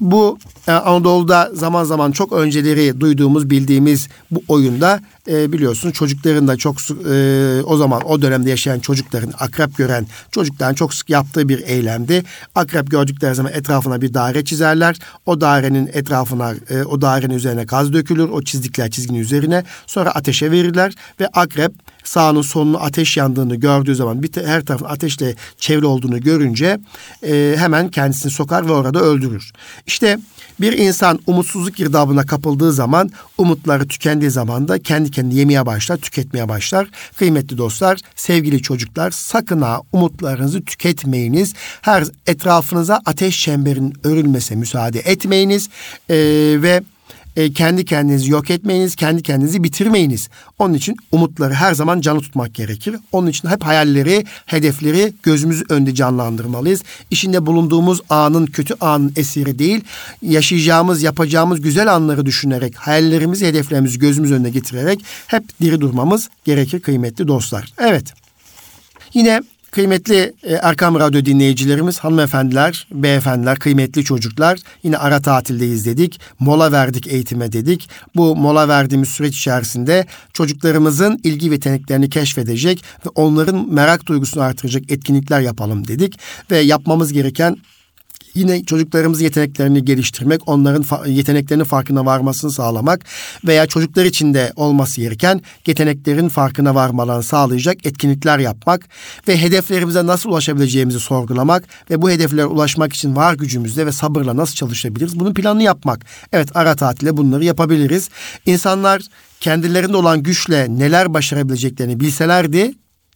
bu e, Anadolu'da zaman zaman çok önceleri duyduğumuz, bildiğimiz bu oyunda e, biliyorsunuz çocukların da çok e, o zaman o dönemde yaşayan çocukların akrep gören çocukların çok sık yaptığı bir eylemdi. Akrep gördükleri zaman etrafına bir daire çizerler. O dairenin etrafına e, o dairenin üzerine gaz dökülür. O çizdikler çizginin üzerine. Sonra ateşe verirler ve akrep sağının solunu ateş yandığını gördüğü zaman bir her tarafın ateşle çevre olduğunu görünce e, hemen kendisini sokar ve orada öldürür. İşte bir insan umutsuzluk girdabına kapıldığı zaman, umutları tükendiği zaman da kendi kendini yemeye başlar, tüketmeye başlar. Kıymetli dostlar, sevgili çocuklar sakın ha umutlarınızı tüketmeyiniz. Her etrafınıza ateş çemberin örülmese müsaade etmeyiniz. Ee, ve e, kendi kendinizi yok etmeyiniz, kendi kendinizi bitirmeyiniz. Onun için umutları her zaman canlı tutmak gerekir. Onun için hep hayalleri, hedefleri gözümüz önünde canlandırmalıyız. İçinde bulunduğumuz anın, kötü anın esiri değil, yaşayacağımız, yapacağımız güzel anları düşünerek, hayallerimizi, hedeflerimizi gözümüz önüne getirerek hep diri durmamız gerekir kıymetli dostlar. Evet. Yine Kıymetli e, Erkam Radyo dinleyicilerimiz, hanımefendiler, beyefendiler, kıymetli çocuklar yine ara tatildeyiz dedik. Mola verdik eğitime dedik. Bu mola verdiğimiz süreç içerisinde çocuklarımızın ilgi ve yeteneklerini keşfedecek ve onların merak duygusunu artıracak etkinlikler yapalım dedik. Ve yapmamız gereken Yine çocuklarımızın yeteneklerini geliştirmek, onların yeteneklerinin farkına varmasını sağlamak veya çocuklar için de olması gereken yeteneklerin farkına varmalarını sağlayacak etkinlikler yapmak ve hedeflerimize nasıl ulaşabileceğimizi sorgulamak ve bu hedeflere ulaşmak için var gücümüzle ve sabırla nasıl çalışabiliriz? Bunun planını yapmak. Evet ara tatilde bunları yapabiliriz. İnsanlar kendilerinde olan güçle neler başarabileceklerini bilselerdi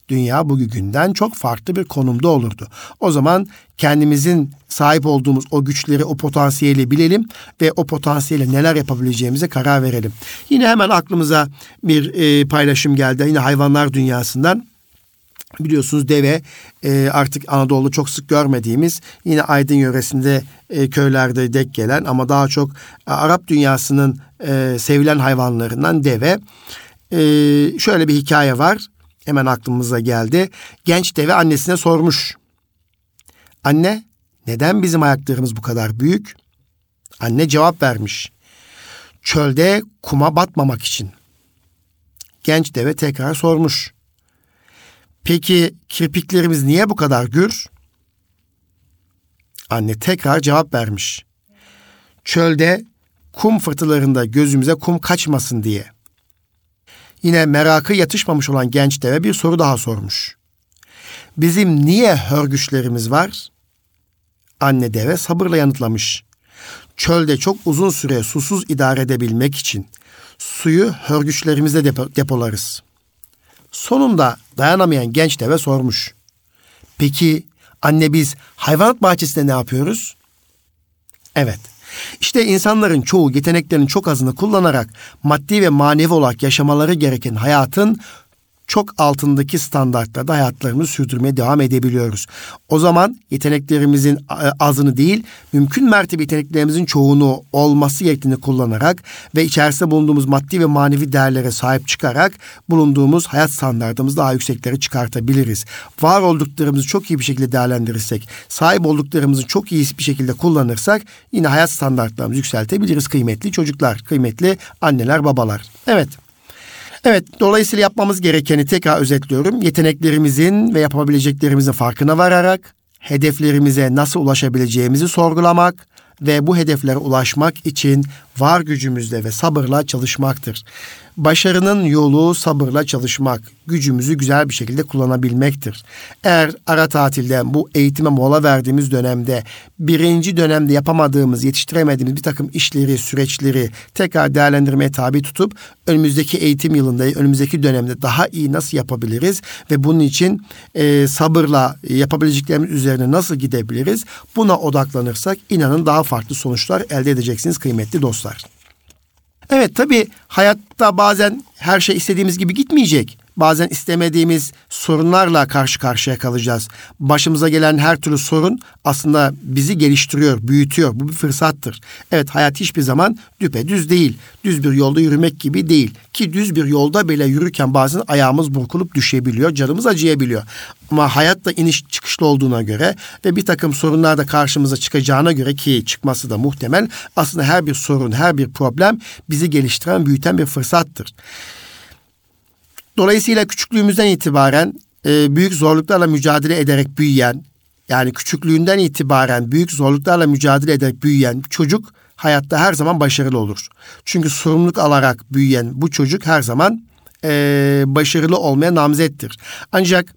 dünya bugünden çok farklı bir konumda olurdu. O zaman kendimizin sahip olduğumuz o güçleri, o potansiyeli bilelim ve o potansiyeli neler yapabileceğimize karar verelim. Yine hemen aklımıza bir e, paylaşım geldi. Yine hayvanlar dünyasından. Biliyorsunuz deve e, artık Anadolu'da çok sık görmediğimiz yine Aydın yöresinde e, köylerde dek gelen ama daha çok e, Arap dünyasının e, sevilen hayvanlarından deve. E, şöyle bir hikaye var hemen aklımıza geldi. Genç deve annesine sormuş. Anne neden bizim ayaklarımız bu kadar büyük? Anne cevap vermiş. Çölde kuma batmamak için. Genç deve tekrar sormuş. Peki kirpiklerimiz niye bu kadar gür? Anne tekrar cevap vermiş. Çölde kum fırtılarında gözümüze kum kaçmasın diye. Yine merakı yatışmamış olan genç deve bir soru daha sormuş. Bizim niye hörgüçlerimiz var? Anne deve sabırla yanıtlamış. Çölde çok uzun süre susuz idare edebilmek için suyu hörgüçlerimizde depo- depolarız. Sonunda dayanamayan genç deve sormuş. Peki anne biz hayvanat bahçesinde ne yapıyoruz? Evet, işte insanların çoğu yeteneklerinin çok azını kullanarak maddi ve manevi olarak yaşamaları gereken hayatın çok altındaki standartlarda hayatlarımızı sürdürmeye devam edebiliyoruz. O zaman yeteneklerimizin e, azını değil, mümkün mertebe yeteneklerimizin çoğunu olması gerektiğini kullanarak ve içerisinde bulunduğumuz maddi ve manevi değerlere sahip çıkarak bulunduğumuz hayat standartımızı daha yükseklere çıkartabiliriz. Var olduklarımızı çok iyi bir şekilde değerlendirirsek, sahip olduklarımızı çok iyi bir şekilde kullanırsak yine hayat standartlarımızı yükseltebiliriz kıymetli çocuklar, kıymetli anneler, babalar. Evet. Evet, dolayısıyla yapmamız gerekeni tekrar özetliyorum. Yeteneklerimizin ve yapabileceklerimizin farkına vararak hedeflerimize nasıl ulaşabileceğimizi sorgulamak ve bu hedeflere ulaşmak için var gücümüzle ve sabırla çalışmaktır. Başarının yolu sabırla çalışmak, gücümüzü güzel bir şekilde kullanabilmektir. Eğer ara tatilde bu eğitime mola verdiğimiz dönemde birinci dönemde yapamadığımız, yetiştiremediğimiz bir takım işleri, süreçleri tekrar değerlendirmeye tabi tutup önümüzdeki eğitim yılında, önümüzdeki dönemde daha iyi nasıl yapabiliriz ve bunun için e, sabırla yapabileceklerimiz üzerine nasıl gidebiliriz? Buna odaklanırsak inanın daha farklı sonuçlar elde edeceksiniz kıymetli dostlar. Evet tabii hayatta bazen her şey istediğimiz gibi gitmeyecek. Bazen istemediğimiz sorunlarla karşı karşıya kalacağız. Başımıza gelen her türlü sorun aslında bizi geliştiriyor, büyütüyor. Bu bir fırsattır. Evet hayat hiçbir zaman düpedüz değil. Düz bir yolda yürümek gibi değil. Ki düz bir yolda bile yürürken bazen ayağımız burkulup düşebiliyor, canımız acıyabiliyor. Ama hayat da iniş çıkışlı olduğuna göre ve bir takım sorunlar da karşımıza çıkacağına göre ki çıkması da muhtemel aslında her bir sorun, her bir problem bizi geliştiren, büyüten bir fırsattır. Dolayısıyla küçüklüğümüzden itibaren e, büyük zorluklarla mücadele ederek büyüyen, yani küçüklüğünden itibaren büyük zorluklarla mücadele ederek büyüyen çocuk hayatta her zaman başarılı olur. Çünkü sorumluluk alarak büyüyen bu çocuk her zaman e, başarılı olmaya namzettir. Ancak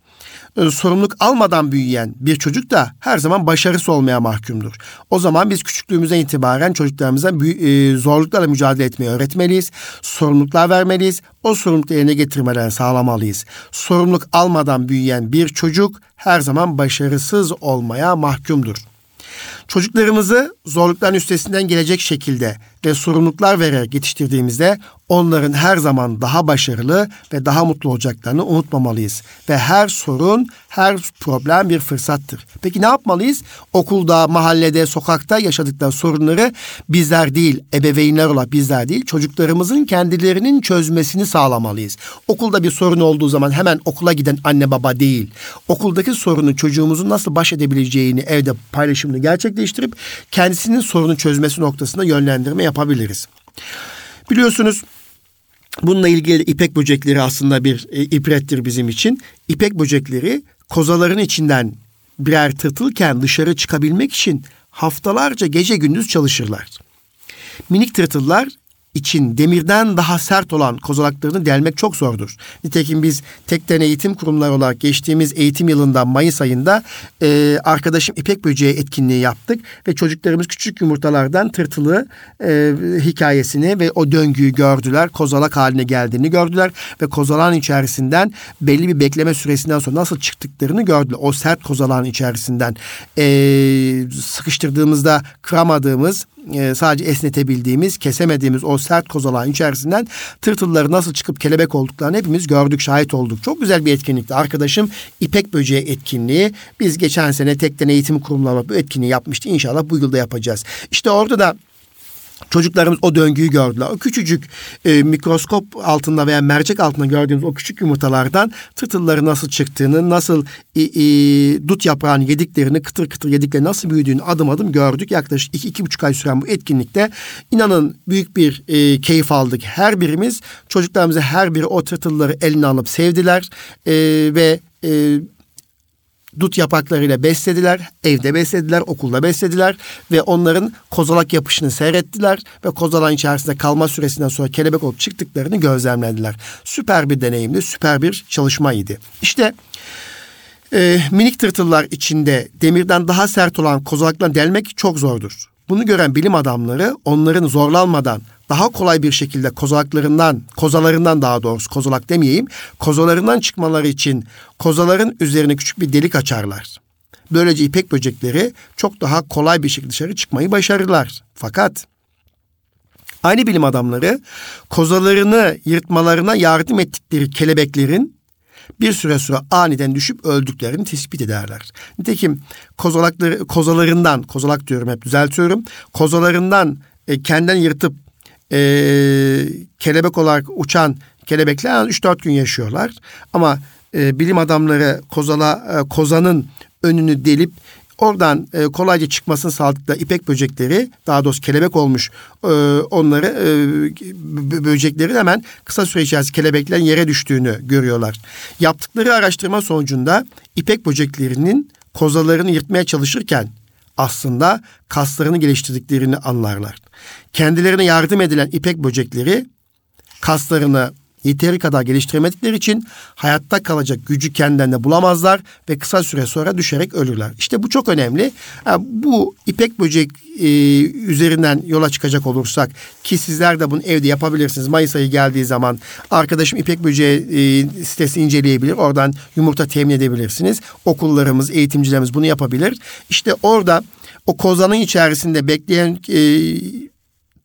e, sorumluluk almadan büyüyen bir çocuk da her zaman başarısı olmaya mahkumdur. O zaman biz küçüklüğümüzden itibaren çocuklarımıza e, zorluklarla mücadele etmeyi öğretmeliyiz. Sorumluluklar vermeliyiz. O sorumlulukları yerine getirmeden sağlamalıyız. Sorumluluk almadan büyüyen bir çocuk her zaman başarısız olmaya mahkumdur. Çocuklarımızı zorlukların üstesinden gelecek şekilde ve sorumluluklar vererek yetiştirdiğimizde onların her zaman daha başarılı ve daha mutlu olacaklarını unutmamalıyız. Ve her sorun, her problem bir fırsattır. Peki ne yapmalıyız? Okulda, mahallede, sokakta yaşadıkları sorunları bizler değil, ebeveynler olarak bizler değil, çocuklarımızın kendilerinin çözmesini sağlamalıyız. Okulda bir sorun olduğu zaman hemen okula giden anne baba değil. Okuldaki sorunu çocuğumuzun nasıl baş edebileceğini evde paylaşımını gerçekleştirip kendisinin sorunu çözmesi noktasında yönlendirme yapabiliriz. Biliyorsunuz bununla ilgili ipek böcekleri aslında bir e, ibrettir bizim için. İpek böcekleri kozaların içinden birer tırtılken dışarı çıkabilmek için haftalarca gece gündüz çalışırlar. Minik tırtıllar için demirden daha sert olan kozalaklarını delmek çok zordur. Nitekim biz tekten eğitim kurumları olarak geçtiğimiz eğitim yılında Mayıs ayında e, arkadaşım İpek Böceği etkinliği yaptık ve çocuklarımız küçük yumurtalardan tırtılı e, hikayesini ve o döngüyü gördüler. Kozalak haline geldiğini gördüler ve kozalağın içerisinden belli bir bekleme süresinden sonra nasıl çıktıklarını gördüler. O sert kozalağın içerisinden e, sıkıştırdığımızda kıramadığımız e, sadece esnetebildiğimiz, kesemediğimiz o sert kozalağın içerisinden tırtılları nasıl çıkıp kelebek olduklarını hepimiz gördük, şahit olduk. Çok güzel bir etkinlikti. Arkadaşım İpek Böceği etkinliği. Biz geçen sene tekten eğitim kurumları bu etkinliği yapmıştı. İnşallah bu yılda yapacağız. İşte orada da Çocuklarımız o döngüyü gördüler. O küçücük e, mikroskop altında veya mercek altında gördüğümüz o küçük yumurtalardan tırtılları nasıl çıktığını, nasıl e, e, dut yaprağını yediklerini, kıtır kıtır yediklerini nasıl büyüdüğünü adım adım gördük. Yaklaşık iki, iki buçuk ay süren bu etkinlikte inanın büyük bir e, keyif aldık. Her birimiz çocuklarımızı her biri o tırtılları eline alıp sevdiler e, ve e, dut yapraklarıyla beslediler, evde beslediler, okulda beslediler ve onların kozalak yapışını seyrettiler ve kozalağın içerisinde kalma süresinden sonra kelebek olup çıktıklarını gözlemlediler. Süper bir deneyimdi, süper bir çalışmaydı. İşte e, minik tırtıllar içinde demirden daha sert olan kozalakla delmek çok zordur. Bunu gören bilim adamları onların zorlanmadan daha kolay bir şekilde kozalaklarından, kozalarından daha doğrusu kozalak demeyeyim, kozalarından çıkmaları için kozaların üzerine küçük bir delik açarlar. Böylece ipek böcekleri çok daha kolay bir şekilde dışarı çıkmayı başarırlar. Fakat aynı bilim adamları kozalarını yırtmalarına yardım ettikleri kelebeklerin bir süre sonra aniden düşüp öldüklerini tespit ederler. Nitekim kozalakları, kozalarından, kozalak diyorum hep düzeltiyorum, kozalarından e, kendinden yırtıp e, kelebek olarak uçan kelebekler 3-4 gün yaşıyorlar. Ama e, bilim adamları kozala, e, kozanın önünü delip oradan e, kolayca çıkmasını sağladıkları ipek böcekleri daha doğrusu kelebek olmuş e, onları e, böceklerin hemen kısa süre içerisinde kelebeklerin yere düştüğünü görüyorlar. Yaptıkları araştırma sonucunda ipek böceklerinin kozalarını yırtmaya çalışırken aslında kaslarını geliştirdiklerini anlarlar. Kendilerine yardım edilen ipek böcekleri kaslarını yeteri kadar geliştiremedikleri için hayatta kalacak gücü kendilerine bulamazlar ve kısa süre sonra düşerek ölürler. İşte bu çok önemli. Bu ipek böcek e, üzerinden yola çıkacak olursak ki sizler de bunu evde yapabilirsiniz. Mayıs ayı geldiği zaman arkadaşım ipek böceği e, sitesi inceleyebilir. Oradan yumurta temin edebilirsiniz. Okullarımız, eğitimcilerimiz bunu yapabilir. İşte orada o kozanın içerisinde bekleyen e,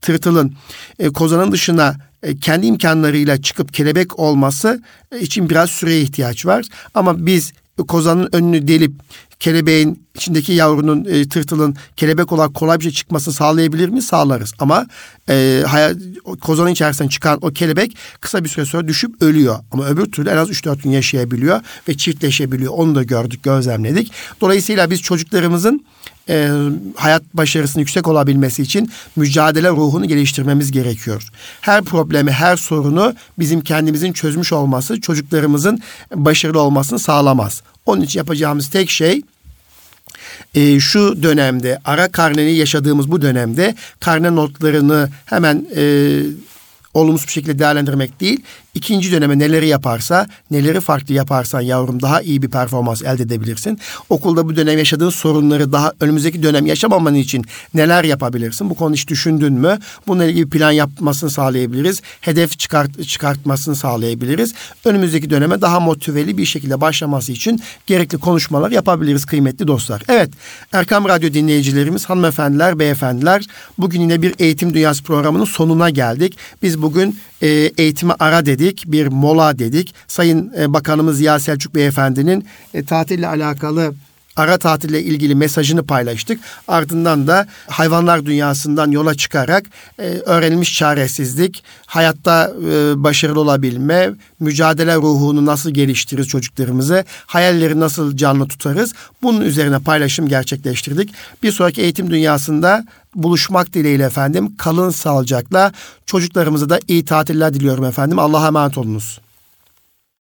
tırtılın e, kozanın dışına e, kendi imkanlarıyla çıkıp kelebek olması e, için biraz süreye ihtiyaç var. Ama biz kozanın önünü delip kelebeğin içindeki yavrunun e, tırtılın kelebek olarak kolay bir şey çıkmasını sağlayabilir mi? Sağlarız. Ama e, hayal, kozanın içerisinden çıkan o kelebek kısa bir süre sonra düşüp ölüyor. Ama öbür türlü en az 3-4 gün yaşayabiliyor ve çiftleşebiliyor. Onu da gördük, gözlemledik. Dolayısıyla biz çocuklarımızın e, hayat başarısının yüksek olabilmesi için mücadele ruhunu geliştirmemiz gerekiyor. Her problemi, her sorunu bizim kendimizin çözmüş olması çocuklarımızın başarılı olmasını sağlamaz. Onun için yapacağımız tek şey e, şu dönemde ara karneni yaşadığımız bu dönemde karne notlarını hemen e, olumsuz bir şekilde değerlendirmek değil ikinci döneme neleri yaparsa, neleri farklı yaparsan yavrum daha iyi bir performans elde edebilirsin. Okulda bu dönem yaşadığın sorunları daha önümüzdeki dönem yaşamaman için neler yapabilirsin? Bu konu hiç düşündün mü? Bununla ilgili plan yapmasını sağlayabiliriz. Hedef çıkart, çıkartmasını sağlayabiliriz. Önümüzdeki döneme daha motiveli bir şekilde başlaması için gerekli konuşmalar yapabiliriz kıymetli dostlar. Evet Erkam Radyo dinleyicilerimiz, hanımefendiler, beyefendiler bugün yine bir Eğitim Dünyası programının sonuna geldik. Biz bugün e, eğitime ara dedik, bir mola dedik. Sayın e, Bakanımız Ziya Selçuk Beyefendi'nin e, tatille alakalı ara tatille ilgili mesajını paylaştık. Ardından da hayvanlar dünyasından yola çıkarak e, öğrenilmiş çaresizlik, hayatta e, başarılı olabilme, mücadele ruhunu nasıl geliştiririz çocuklarımızı, hayalleri nasıl canlı tutarız bunun üzerine paylaşım gerçekleştirdik. Bir sonraki eğitim dünyasında buluşmak dileğiyle efendim. Kalın sağlıcakla çocuklarımıza da iyi tatiller diliyorum efendim. Allah'a emanet olunuz.